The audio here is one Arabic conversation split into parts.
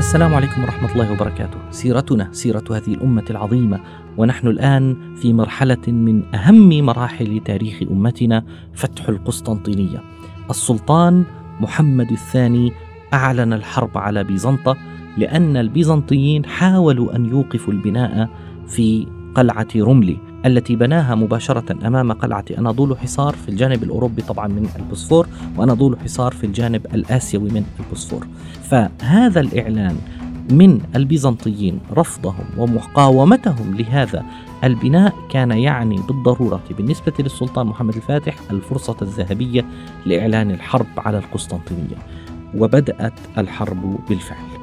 السلام عليكم ورحمة الله وبركاته. سيرتنا سيرة هذه الأمة العظيمة ونحن الآن في مرحلة من أهم مراحل تاريخ أمتنا فتح القسطنطينية. السلطان محمد الثاني أعلن الحرب على بيزنطة لأن البيزنطيين حاولوا أن يوقفوا البناء في قلعة رملي التي بناها مباشرة أمام قلعة أناضول حصار في الجانب الأوروبي طبعا من البوسفور وأناضول حصار في الجانب الآسيوي من البوسفور. فهذا الإعلان من البيزنطيين رفضهم ومقاومتهم لهذا البناء كان يعني بالضرورة بالنسبة للسلطان محمد الفاتح الفرصة الذهبية لإعلان الحرب على القسطنطينية وبدأت الحرب بالفعل.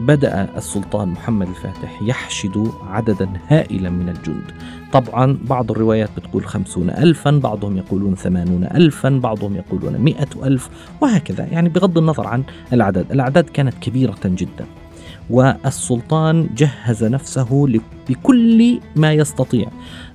بدأ السلطان محمد الفاتح يحشد عددا هائلا من الجند. طبعا بعض الروايات بتقول خمسون ألفا بعضهم يقولون ثمانون ألفا بعضهم يقولون مئة ألف وهكذا. يعني بغض النظر عن الأعداد الأعداد كانت كبيرة جدا. والسلطان جهز نفسه بكل ما يستطيع.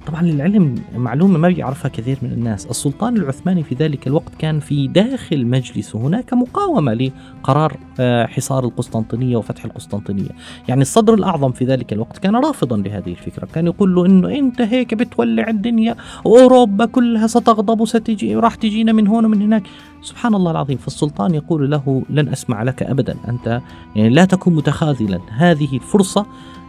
طبعا للعلم معلومة ما بيعرفها كثير من الناس. السلطان العثماني في ذلك الوقت كان في داخل مجلسه هناك مقاومة لقرار آه، حصار القسطنطينية وفتح القسطنطينية. يعني الصدر الأعظم في ذلك الوقت كان رافضا لهذه الفكرة. كان يقول له أنه أنت هيك بتولع الدنيا وأوروبا كلها ستغضب وستجي وراح تجينا من هون ومن هناك. سبحان الله العظيم فالسلطان يقول له لن أسمع لك أبدا أنت يعني لا تكن متخاذلا. هذه فرصة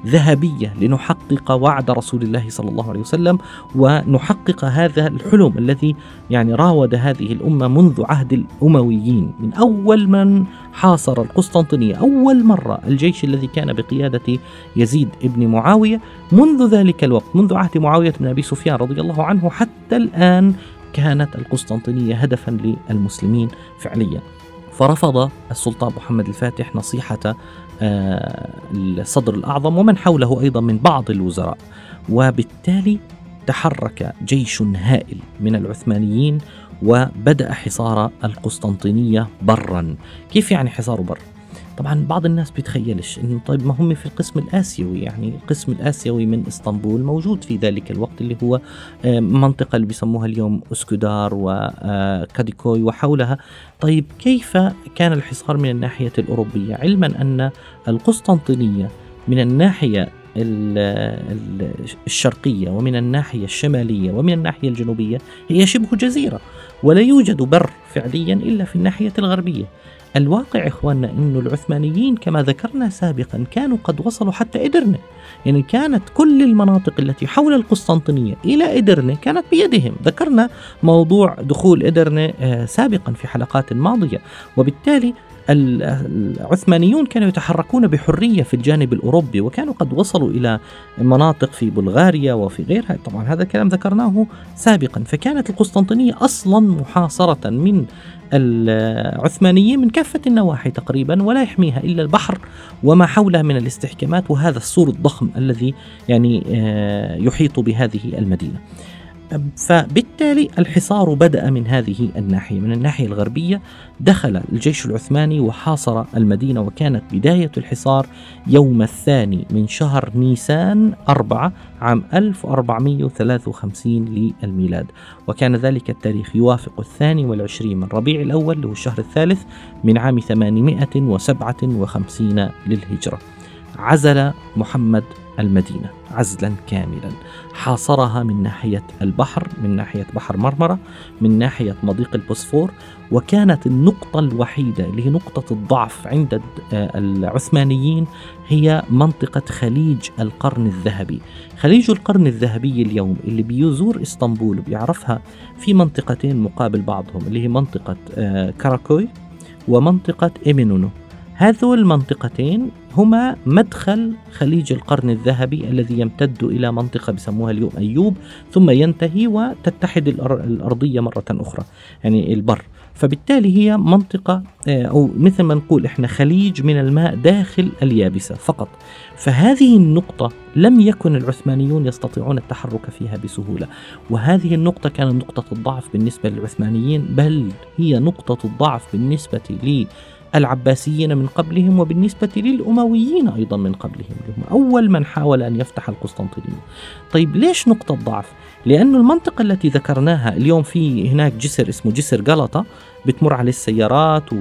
ذهبية لنحقق وعد رسول الله صلى الله عليه وسلم ونحقق هذا الحلم الذي يعني راود هذه الأمة منذ عهد الأمويين. من أول من حاصر القسطنطينية أول مرة الجيش الذي كان بقيادة يزيد ابن معاوية منذ ذلك الوقت منذ عهد معاوية بن أبي سفيان رضي الله عنه حتى الآن كانت القسطنطينية هدفا للمسلمين فعليا. فرفض السلطان محمد الفاتح نصيحة آه، الصدر الأعظم ومن حوله أيضا من بعض الوزراء. وبالتالي تحرك جيش هائل من العثمانيين وبدأ حصار القسطنطينية برا. كيف يعني حصار برا؟ طبعا بعض الناس بيتخيلش إنه طيب ما هم في القسم الآسيوي يعني القسم الآسيوي من إسطنبول موجود في ذلك الوقت اللي هو آه، منطقة اللي بيسموها اليوم أسكودار وكاديكوي آه، وحولها. طيب كيف كان الحصار من الناحية الأوروبية؟ علما أن القسطنطينية من الناحية الشرقية ومن الناحية الشمالية ومن الناحية الجنوبية هي شبه جزيرة ولا يوجد بر فعليا إلا في الناحية الغربية. الواقع إخواننا أن العثمانيين كما ذكرنا سابقا كانوا قد وصلوا حتى إدرنة. يعني كانت كل المناطق التي حول القسطنطينية إلى إدرنة كانت بيدهم. ذكرنا موضوع دخول إدرنة آه، سابقا في حلقات ماضية. وبالتالي العثمانيون كانوا يتحركون بحرية في الجانب الأوروبي وكانوا قد وصلوا إلى مناطق في بلغاريا وفي غيرها. طبعا هذا الكلام ذكرناه سابقا. فكانت القسطنطينية أصلا محاصرة من العثمانيين من كافة النواحي تقريبا ولا يحميها إلا البحر وما حولها من الاستحكامات وهذا السور الضخم الذي يعني آه، يحيط بهذه المدينة. فبالتالي الحصار بدأ من هذه الناحية من الناحية الغربية دخل الجيش العثماني وحاصر المدينة وكانت بداية الحصار يوم الثاني من شهر نيسان أربعة عام 1453 للميلاد. وكان ذلك التاريخ يوافق الثاني والعشرين من ربيع الأول هو الشهر الثالث من عام 857 للهجرة. عزل محمد المدينة عزلا كاملا. حاصرها من ناحية البحر من ناحية بحر مرمرة من ناحية مضيق البوسفور وكانت النقطة الوحيدة اللي هي نقطة الضعف عند العثمانيين هي منطقة خليج القرن الذهبي. خليج القرن الذهبي اليوم اللي بيزور إسطنبول بيعرفها في منطقتين مقابل بعضهم اللي هي منطقة آه، كاراكوي ومنطقة إيمينونو. هذول المنطقتين هما مدخل خليج القرن الذهبي الذي يمتد إلى منطقة بسموها اليوم أيوب ثم ينتهي وتتحد الأرضية مرة أخرى يعني البر. فبالتالي هي منطقة آه، أو مثل ما نقول إحنا خليج من الماء داخل اليابسة فقط. فهذه النقطة لم يكن العثمانيون يستطيعون التحرك فيها بسهولة. وهذه النقطة كانت نقطة الضعف بالنسبة للعثمانيين بل هي نقطة الضعف بالنسبة العباسيين من قبلهم وبالنسبة للأمويين أيضا من قبلهم هم أول من حاول أن يفتح القسطنطينية طيب ليش نقطة ضعف؟ لأن المنطقة التي ذكرناها اليوم في هناك جسر اسمه جسر غلطة بتمر عليه السيارات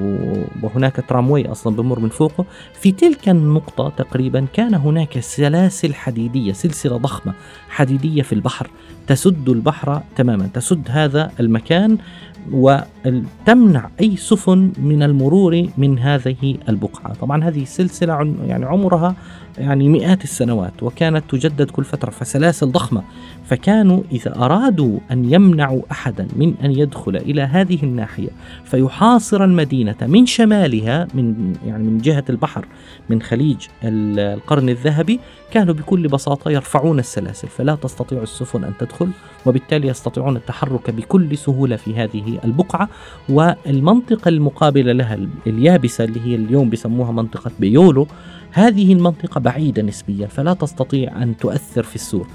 وهناك تراموي أصلا بمر من فوقه في تلك النقطة تقريبا كان هناك سلاسل حديدية سلسلة ضخمة حديدية في البحر تسد البحر تماما تسد هذا المكان وتمنع أي سفن من المرور من هذه البقعة. طبعا هذه سلسلة يعني عمرها يعني مئات السنوات وكانت تجدد كل فترة فسلاسل ضخمة. فكانوا إذا أرادوا أن يمنعوا أحدا من أن يدخل إلى هذه الناحية فيحاصر المدينة من شمالها من يعني من جهة البحر من خليج القرن الذهبي كانوا بكل بساطة يرفعون السلاسل. فلا تستطيع السفن أن تدخل وبالتالي يستطيعون التحرك بكل سهولة في هذه البقعة والمنطقة المقابلة لها اليابسة اللي هي اليوم بسموها منطقة بيولو هذه المنطقة بعيدة نسبيا فلا تستطيع أن تؤثر في السور.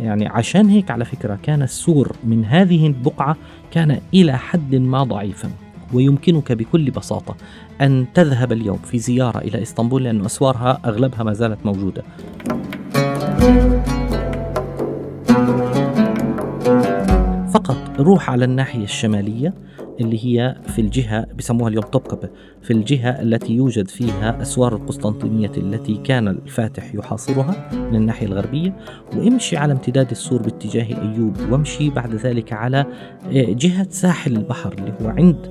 يعني عشان هيك على فكرة كان السور من هذه البقعة كان إلى حد ما ضعيفا ويمكنك بكل بساطة أن تذهب اليوم في زيارة إلى إسطنبول لأن أسوارها أغلبها ما زالت موجودة. فقط روح على الناحية الشمالية اللي هي في الجهة بسموها اليوم توبكابة في الجهة التي يوجد فيها أسوار القسطنطينية التي كان الفاتح يحاصرها من الناحية الغربية. وامشي على امتداد السور باتجاه أيوب وامشي بعد ذلك على آه، جهة ساحل البحر اللي هو عند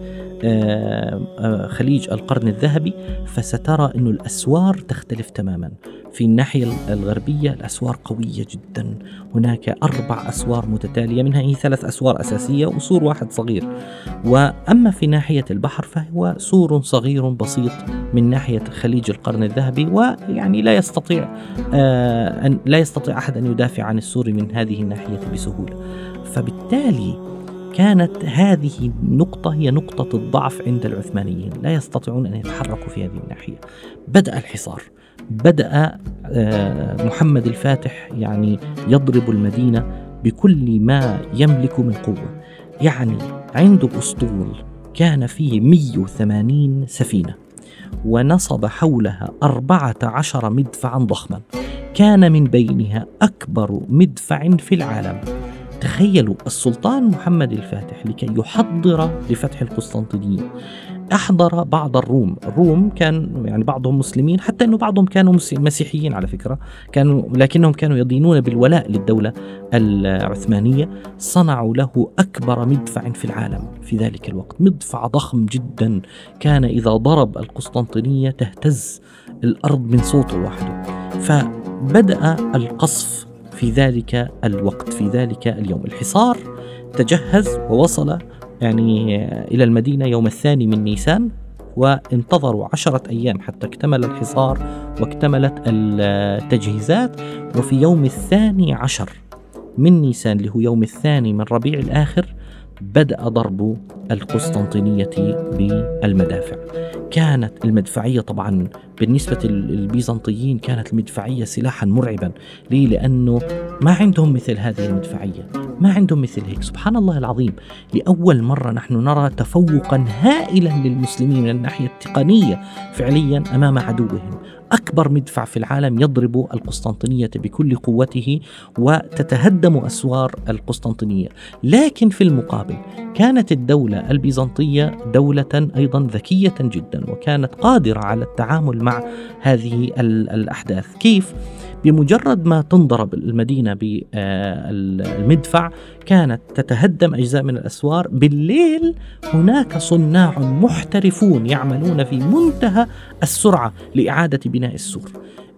خليج القرن الذهبي فسترى أن الأسوار تختلف تماما. في الناحية الغربية الأسوار قوية جدا. هناك أربع أسوار متتالية منها هي ثلاث أسوار أساسية وسور واحد صغير. وأما في ناحية البحر فهو سور صغير بسيط من ناحية خليج القرن الذهبي ويعني لا يستطيع آه، أن لا يستطيع أحد أن يدافع عن السور من هذه الناحية بسهولة. فبالتالي كانت هذه النقطة هي نقطة الضعف عند العثمانيين. لا يستطيعون أن يتحركوا في هذه الناحية. بدأ الحصار. بدأ آه، محمد الفاتح يعني يضرب المدينة بكل ما يملك من قوة. يعني عنده أسطول كان فيه 180 سفينة ونصب حولها أربعة عشر مدفعا ضخما. كان من بينها أكبر مدفع في العالم. تخيلوا السلطان محمد الفاتح لكي يحضر لفتح القسطنطينية أحضر بعض الروم. الروم كان يعني بعضهم مسلمين حتى أنه بعضهم كانوا مسيحيين على فكرة. كانوا لكنهم كانوا يدينون بالولاء للدولة العثمانية. صنعوا له أكبر مدفع في العالم في ذلك الوقت. مدفع ضخم جدا. كان إذا ضرب القسطنطينية تهتز الأرض من صوته وحده. فبدأ القصف في ذلك الوقت في ذلك اليوم. الحصار تجهز ووصل يعني إلى المدينة يوم الثاني من نيسان وانتظروا عشرة أيام حتى اكتمل الحصار واكتملت التجهيزات. وفي يوم الثاني عشر من نيسان اللي هو يوم الثاني من ربيع الآخر بدأ ضرب القسطنطينية بالمدافع. كانت المدفعية طبعا بالنسبة للبيزنطيين كانت المدفعية سلاحا مرعبا. ليه؟ لأنه ما عندهم مثل هذه المدفعية. ما عندهم مثل هيك. سبحان الله العظيم. لأول مرة نحن نرى تفوقا هائلا للمسلمين من الناحية التقنية فعليا أمام عدوهم. أكبر مدفع في العالم يضرب القسطنطينية بكل قوته وتتهدم أسوار القسطنطينية. لكن في المقابل كانت الدولة البيزنطية دولة أيضا ذكية جدا وكانت قادرة على التعامل مع هذه الأحداث. كيف؟ بمجرد ما تنضرب المدينة بالمدفع كانت تتهدم أجزاء من الأسوار. بالليل هناك صناع محترفون يعملون في منتهى السرعة لإعادة بناء السور.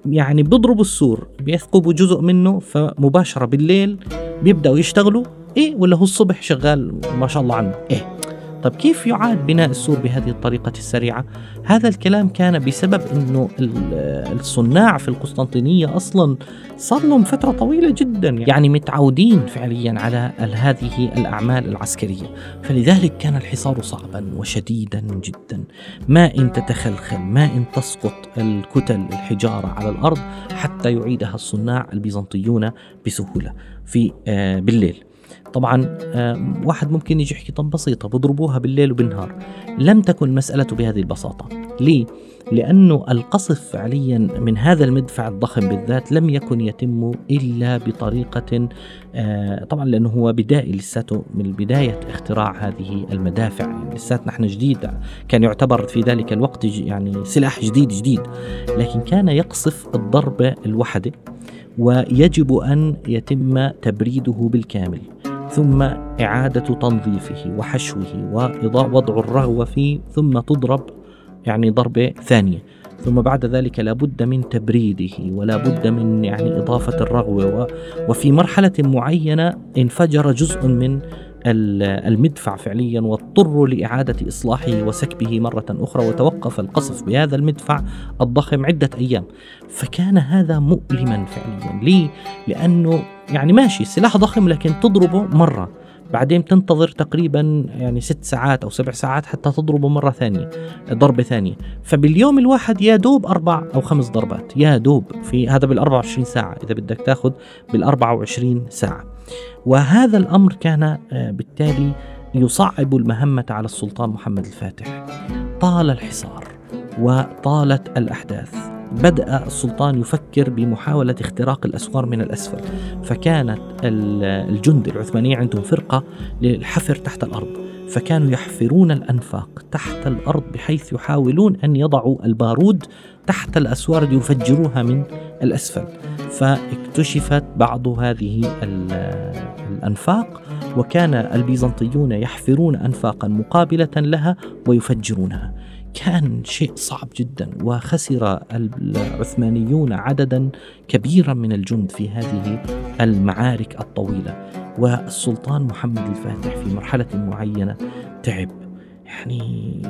يعني بيضربوا السور بيثقبوا جزء منه فمباشرة بالليل بيبدأوا يشتغلوا. إيه ولا هو الصبح شغال ما شاء الله عنه. إيه. طب كيف يعاد بناء السور بهذه الطريقة السريعة؟ هذا الكلام كان بسبب أنه الصناع في القسطنطينية أصلا صار لهم فترة طويلة جدا يعني متعودين فعليا على هذه الأعمال العسكرية. فلذلك كان الحصار صعبا وشديدا جدا. ما إن تتخلخل ما إن تسقط الكتل الحجارة على الأرض حتى يعيدها الصناع البيزنطيون بسهولة في آه، بالليل. طبعا واحد ممكن يجي يحكي طب بسيطة بضربوها بالليل وبالنهار. لم تكن مسألة بهذه البساطة. ليه؟ لأنه القصف فعليا من هذا المدفع الضخم بالذات لم يكن يتم إلا بطريقة آه، طبعا لأنه هو بدائي لساته من بداية اختراع هذه المدافع. يعني لسات نحن جديد كان يعتبر في ذلك الوقت يعني سلاح جديد جديد. لكن كان يقصف الضربة الوحدة ويجب أن يتم تبريده بالكامل. ثم إعادة تنظيفه وحشوه ووضع الرغوة فيه ثم تضرب يعني ضربة ثانية. ثم بعد ذلك لابد من تبريده ولا بد من يعني إضافة الرغوة وفي مرحلة معينة انفجر جزء من المدفع فعليا واضطروا لإعادة إصلاحه وسكبه مرة أخرى وتوقف القصف بهذا المدفع الضخم عدة أيام. فكان هذا مؤلما فعليا. ليه؟ لأنه يعني ماشي سلاح ضخم لكن تضربه مرة. بعدين تنتظر تقريبا يعني ست ساعات أو سبع ساعات حتى تضربه مرة ثانية ضربة ثانية. فباليوم الواحد يا دوب أربع أو خمس ضربات يا دوب في هذا بال 24 ساعة إذا بدك تاخذ بال 24 ساعة. وهذا الأمر كان آه، بالتالي يصعب المهمة على السلطان محمد الفاتح. طال الحصار وطالت الأحداث. بدأ السلطان يفكر بمحاولة اختراق الأسوار من الأسفل. فكانت الجند العثمانية عندهم فرقة للحفر تحت الأرض. فكانوا يحفرون الأنفاق تحت الأرض بحيث يحاولون أن يضعوا البارود تحت الأسوار ليفجروها من الأسفل. فاكتشفت بعض هذه الأنفاق وكان البيزنطيون يحفرون أنفاقا مقابلة لها ويفجرونها. كان شيء صعب جدا وخسر العثمانيون عددا كبيرا من الجند في هذه المعارك الطويلة. والسلطان محمد الفاتح في مرحلة معينة تعب. يعني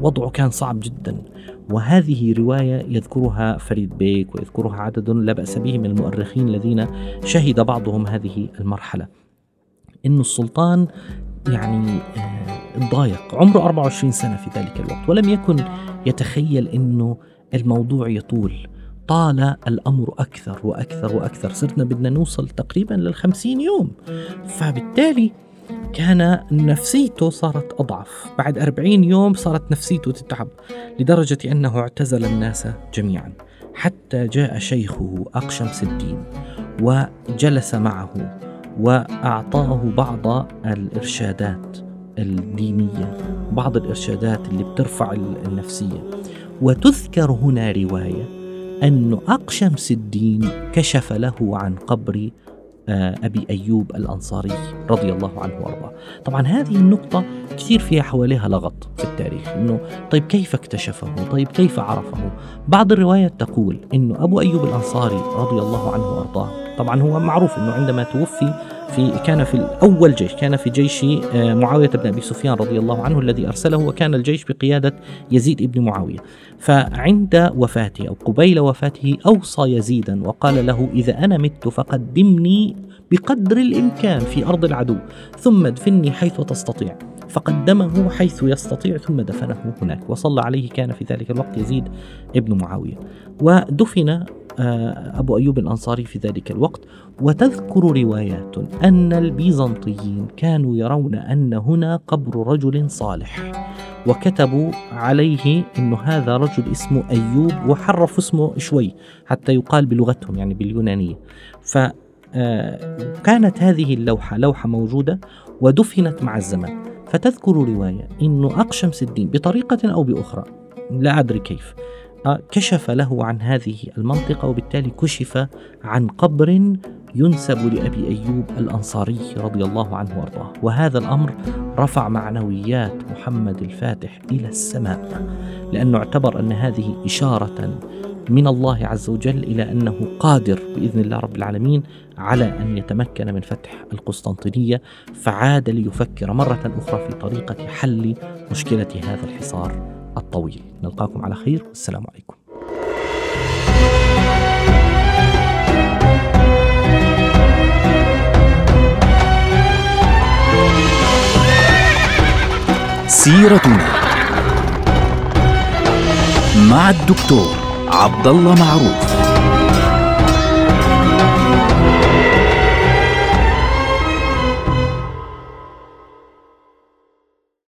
وضعه كان صعب جدا. وهذه رواية يذكرها فريد بيك ويذكرها عدد لا بأس به من المؤرخين الذين شهد بعضهم هذه المرحلة. إن السلطان يعني آه، ضايق عمره 24 سنة في ذلك الوقت ولم يكن يتخيل أنه الموضوع يطول. طال الأمر أكثر وأكثر وأكثر. صرنا بدنا نوصل تقريبا للخمسين يوم. فبالتالي كان نفسيته صارت أضعف. بعد أربعين يوم صارت نفسيته تتعب لدرجة أنه اعتزل الناس جميعا. حتى جاء شيخه أقشمس الدين وجلس معه وأعطاه بعض الإرشادات. الدينية بعض الإرشادات اللي بترفع النفسية. وتذكر هنا رواية أن أقشمس الدين كشف له عن قبر آه، أبي أيوب الأنصاري رضي الله عنه وأرضاه. طبعا هذه النقطة كثير فيها حواليها لغط في التاريخ أنه طيب كيف اكتشفه؟ طيب كيف عرفه؟ بعض الروايات تقول أنه أبو أيوب الأنصاري رضي الله عنه وأرضاه طبعا هو معروف أنه عندما توفي في كان في الأول جيش كان في جيش آه، معاوية بن أبي سفيان رضي الله عنه الذي أرسله وكان الجيش بقيادة يزيد بن معاوية. فعند وفاته أو قبيل وفاته أوصى يزيدا وقال له إذا أنا مت فقدمني بقدر الإمكان في أرض العدو ثم ادفني حيث تستطيع. فقدمه حيث يستطيع ثم دفنه هناك وصلى عليه كان في ذلك الوقت يزيد ابن معاوية. ودفن أبو أيوب الأنصاري في ذلك الوقت وتذكر روايات أن البيزنطيين كانوا يرون أن هنا قبر رجل صالح وكتبوا عليه أن هذا رجل اسمه أيوب وحرفوا اسمه شوي حتى يقال بلغتهم يعني باليونانية. فكانت آه، هذه اللوحة لوحة موجودة ودفنت مع الزمن. فتذكر رواية أنه أقشمس الدين بطريقة أو بأخرى لا أدري كيف كشف له عن هذه المنطقة وبالتالي كشف عن قبر ينسب لأبي أيوب الأنصاري رضي الله عنه وأرضاه. وهذا الأمر رفع معنويات محمد الفاتح إلى السماء لأنه اعتبر أن هذه إشارة من الله عز وجل إلى أنه قادر بإذن الله رب العالمين على أن يتمكن من فتح القسطنطينية فعاد ليفكر مرة أخرى في طريقة حل مشكلة هذا الحصار. الطويل. نلقاكم على خير. والسلام عليكم. سيرتنا مع الدكتور عبد الله معروف.